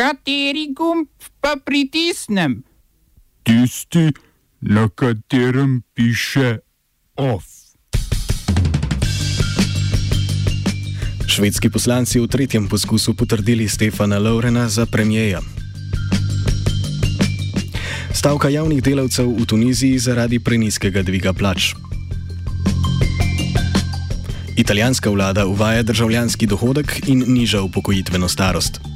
Kateri gumb pa pritisnem? Tisti, na katerem piše OF. Švedski poslanci v tretjem poskusu potrdili Stefana Laurena za premijeja. Stavka javnih delavcev v Tuniziji zaradi preniskega dviga plač. Italijanska vlada uvaja državljanski dohodek in niža upokojitveno starost.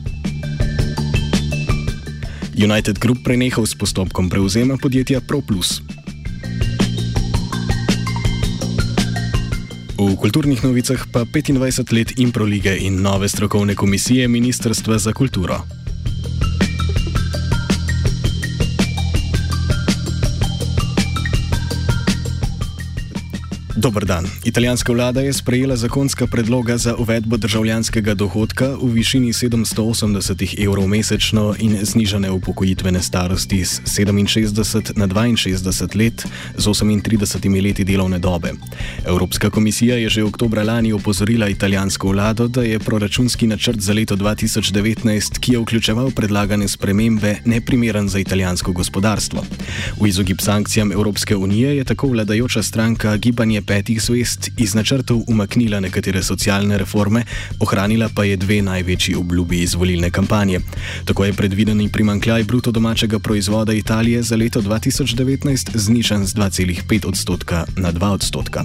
United Group prenehal s postopkom prevzema podjetja ProPlus. V kulturnih novicah pa 25 let improlige in nove strokovne komisije Ministrstva za kulturo. Dobr dan. Italijanska vlada je sprejela zakonska predloga za uvedbo državljanskega dohodka v višini 780 evrov mesečno in znižane upokojitvene starosti z 67 na 62 let z 38 leti delovne dobe. Evropska komisija je že oktobra lani opozorila italijansko vlado, da je proračunski načrt za leto 2019, ki je vključeval predlagane spremembe, neprimeren za italijansko gospodarstvo. V izogib sankcijam Evropske unije je tako vladajoča stranka Gibanje petih zvest iz načrtov umaknila nekatere socialne reforme, ohranila pa je dve največji obljubi iz volilne kampanje. Tako je predvideni primankljaj bruto domačega proizvoda Italije za leto 2019 znižen z 2,5 odstotka na 2 odstotka.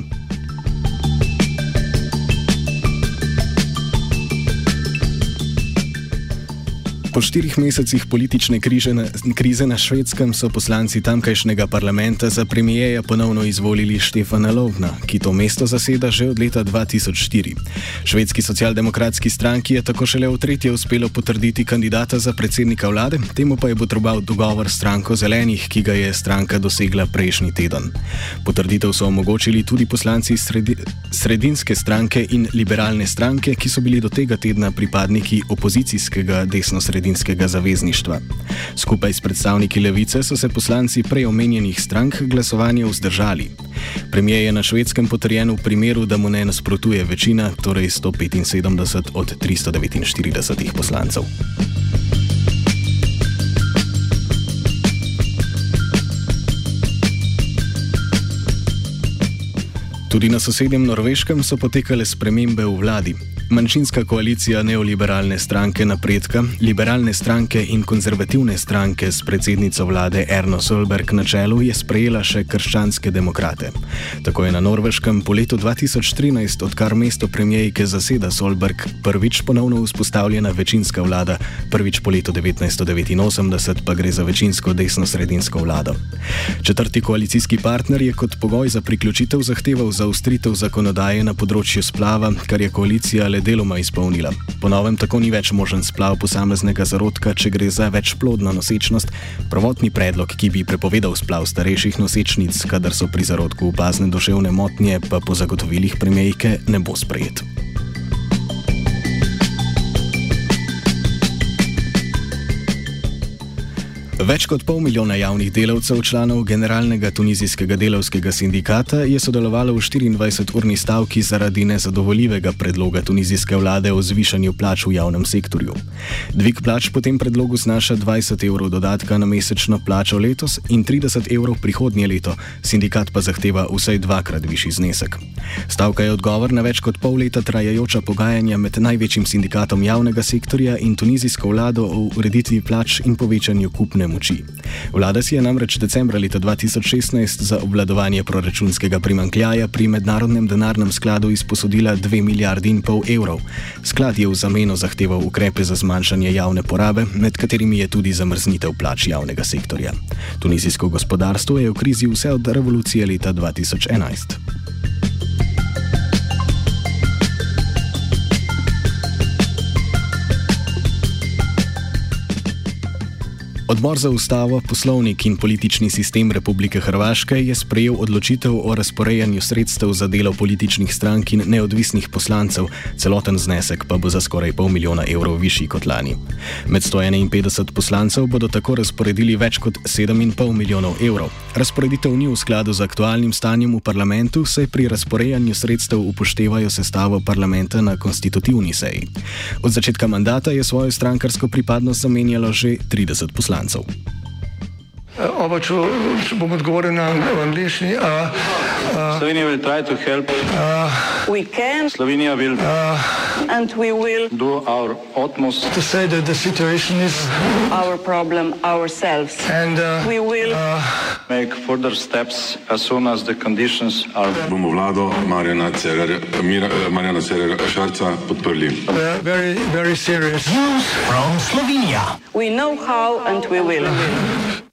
Po štirih mesecih politične križe na, krize na švedskem so poslanci tamkajšnjega parlamenta za premijeja ponovno izvolili Štefana Lovna, ki to mesto zaseda že od leta 2004. Švedski socialdemokratski stranki je tako šele v tretje uspelo potrditi kandidata za predsednika vlade, temu pa je potreboval dogovor s stranko zelenih, ki ga je stranka dosegla prejšnji teden. Potrditev so omogočili tudi poslanci sredi, sredinske stranke in liberalne stranke, ki so bili do tega tedna pripadniki opozicijskega desno-sredinskega sredinskega zavezništva. Skupaj s predstavniki levice so se poslanci prej omenjenih strank glasovanja vzdržali. Premijer je na švedskem potrjen v primeru, da mu ne nasprotuje večina, torej 175 od 349 poslancev. Tudi na sosednjem Norveškem so potekale spremembe v vladi. Manjšinska koalicija neoliberalne stranke napredka, liberalne stranke in konzervativne stranke s predsednico vlade Erno Solberg na čelu je sprejela še krščanske demokrate. Tako je na Norveškem po letu 2013, odkar mesto premijejke zaseda Solberg, prvič ponovno vzpostavljena večinska vlada, prvič po letu 1989 pa gre za večinsko desno-sredinsko vlado. Četrti koalicijski partner je kot pogoj za priključitev zahteval zaustritev zakonodaje na področju splava, kar je koalicija le deloma izpolnila. Ponovem, tako ni več možen splav posameznega zarodka, če gre za večplodno nosečnost. Prvotni predlog, ki bi prepovedal splav starejših nosečnic, kadar so pri zarodku opazne duševne motnje, pa po zagotovilih premijejke ne bo sprejet. Več kot pol milijona javnih delavcev, članov Generalnega tunizijskega delavskega sindikata, je sodelovalo v 24-urni stavki zaradi nezadovoljivega predloga tunizijske vlade o zvišanju plač v javnem sektorju. Dvig plač po tem predlogu znaša 20 evrov dodatka na mesečno plačo letos in 30 evrov prihodnje leto, sindikat pa zahteva vsaj dvakrat višji znesek. Stavka je odgovor na več kot pol leta trajajoča pogajanja med največjim sindikatom javnega sektorja in tunizijsko vlado o ureditvi plač in povečanju kupne moči. Vlada si je namreč decembra leta 2016 za obvladovanje proračunskega primankljaja pri Mednarodnem denarnem skladu izposodila 2 milijardi in pol evrov. Sklad je v zameno zahteval ukrepe za zmanjšanje javne porabe, med katerimi je tudi zamrznitev plač javnega sektorja. Tunizijsko gospodarstvo je v krizi vse od revolucije leta 2011. Odbor za ustavo, poslovnik in politični sistem Republike Hrvaške je sprejel odločitev o razporejanju sredstev za delo političnih strank in neodvisnih poslancev, celoten znesek pa bo za skoraj pol milijona evrov višji kot lani. Med 151 poslancev bodo tako razporedili več kot 7,5 milijonov evrov. Razporeditev ni v skladu z aktualnim stanjem v parlamentu, saj pri razporejanju sredstev upoštevajo sestavo parlamenta na konstitutivni seji. Od začetka mandata je svojo strankarsko pripadnost zamenjalo že 30 poslancev poslancev. Oba, če, če bom odgovoril na angliški. Slovenija bo poskušala pomagati. Slovenija bo naredila naš utmost, da bo rekla, da je situacija naš problem, sami. In bomo naredili nadaljnje korake, as soon as the conditions are. Bomo vlado Marjana Cererera Šarca podprli. Zelo, zelo resno. Slovenija. We know how and we will.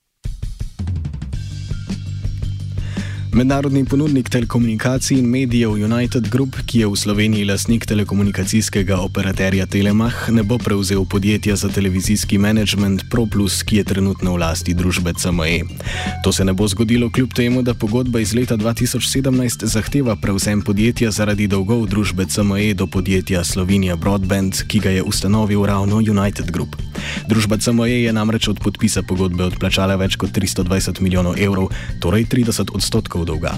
Mednarodni ponudnik telekomunikacij in medijev United Group, ki je v Sloveniji lasnik telekomunikacijskega operaterja Telemach, ne bo prevzel podjetja za televizijski management ProPlus, ki je trenutno v lasti družbe CME. To se ne bo zgodilo kljub temu, da pogodba iz leta 2017 zahteva prevzem podjetja zaradi dolgov družbe CME do podjetja Slovenija Broadband, ki ga je ustanovil ravno United Group. Družba CME je namreč od podpisa pogodbe odplačala več kot 320 milijonov evrov, torej 30 odstotkov dolga.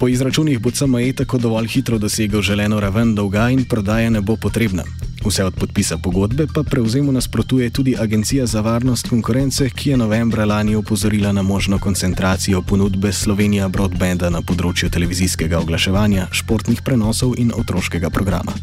Po izračunih bo CME tako dovolj hitro dosegel želeno raven dolga in prodaja ne bo potrebna. Vse od podpisa pogodbe pa prevzemu nasprotuje tudi Agencija za varnost konkurence, ki je novembra lani opozorila na možno koncentracijo ponudbe Slovenija Broadbanda na področju televizijskega oglaševanja, športnih prenosov in otroškega programa.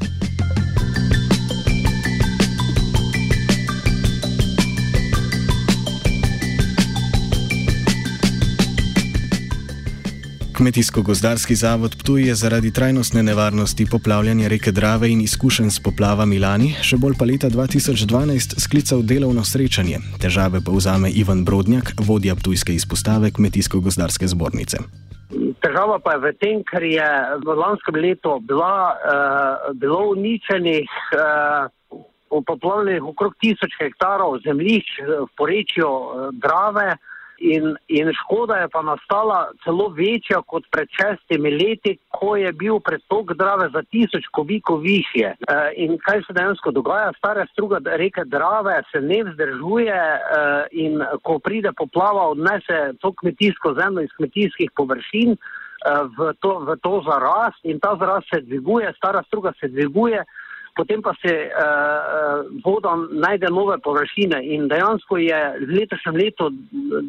Kmetijsko-gozdarski zavod Ptuj je zaradi trajnostne nevarnosti poplavljanja reke Drave in izkušenj s poplavami lani, še bolj pa leta 2012, sklical delovno srečanje. Težave pa vzame Ivan Brodnjak, vodja Ptujske izpostave Kmetijsko-gozdarske zbornice. Težava pa je v tem, ker je v lanskem letu bila, uh, bilo uničenih, uh, poplavljenih okrog tisoč hektarov zemljišč v porečju uh, Drave. In, in škoda je pa nastala celo večja kot pred šestimi leti, ko je bil pretok Drave za tisoč kubikov više. E, in kaj se dejansko dogaja? Stara struga reke Drave se ne vzdržuje e, in ko pride poplava, odnese to kmetijsko zemljo iz kmetijskih površin e, v, to, v to zarast in ta zarast se dviguje, stara struga se dviguje potem pa se uh, voda najde nove površine in dejansko je v letošnjem letu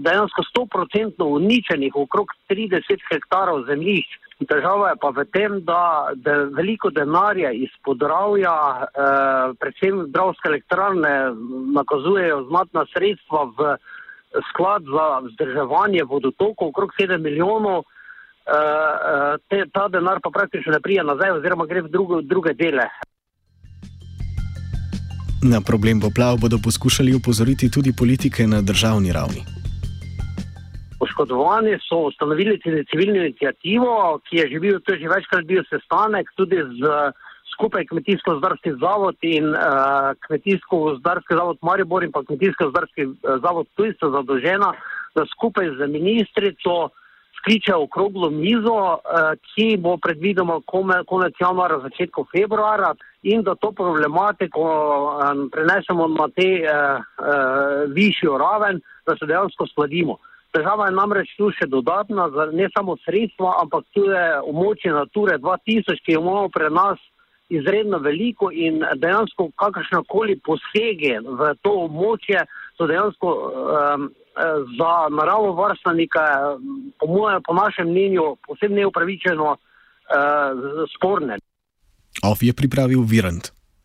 dejansko 100% uničenih okrog 30 hektarov zemljišč. Težava je pa v tem, da, da veliko denarja iz podravja, eh, predvsem zdravske elektrarne, nakazujejo znatna sredstva v sklad za vzdrževanje vodotokov, okrog 7 milijonov. Eh, te, ta denar pa praktično ne prija nazaj oziroma gre v druge, druge dele. Na problem poplav bodo poskušali upozoriti tudi politike na državni ravni. Poškodovani so ustanovili civilno inicijativo, ki je že bil, to je že večkrat bil sestanek tudi z skupaj Kmetijsko-zdarski zavod in uh, Kmetijsko-zdarski zavod Maribor in pa Kmetijsko-zdarski uh, zavod Tujca zadolžena, da skupaj z ministrico skliče okroglo mizo, uh, ki bo predvidoma konec januara, začetku februara in da to problematiko prenesemo na te uh, uh, višjo raven, da se dejansko skladimo. Država je namreč tu še dodatna, ne samo sredstva, ampak tudi območje Nature 2000, ki jo imamo pri nas izredno veliko in dejansko kakršnakoli posege v to območje so dejansko um, za naravo varstvenika, po, po našem mnenju, posebno neupravičeno uh, sporne. Off je pripravil Virant.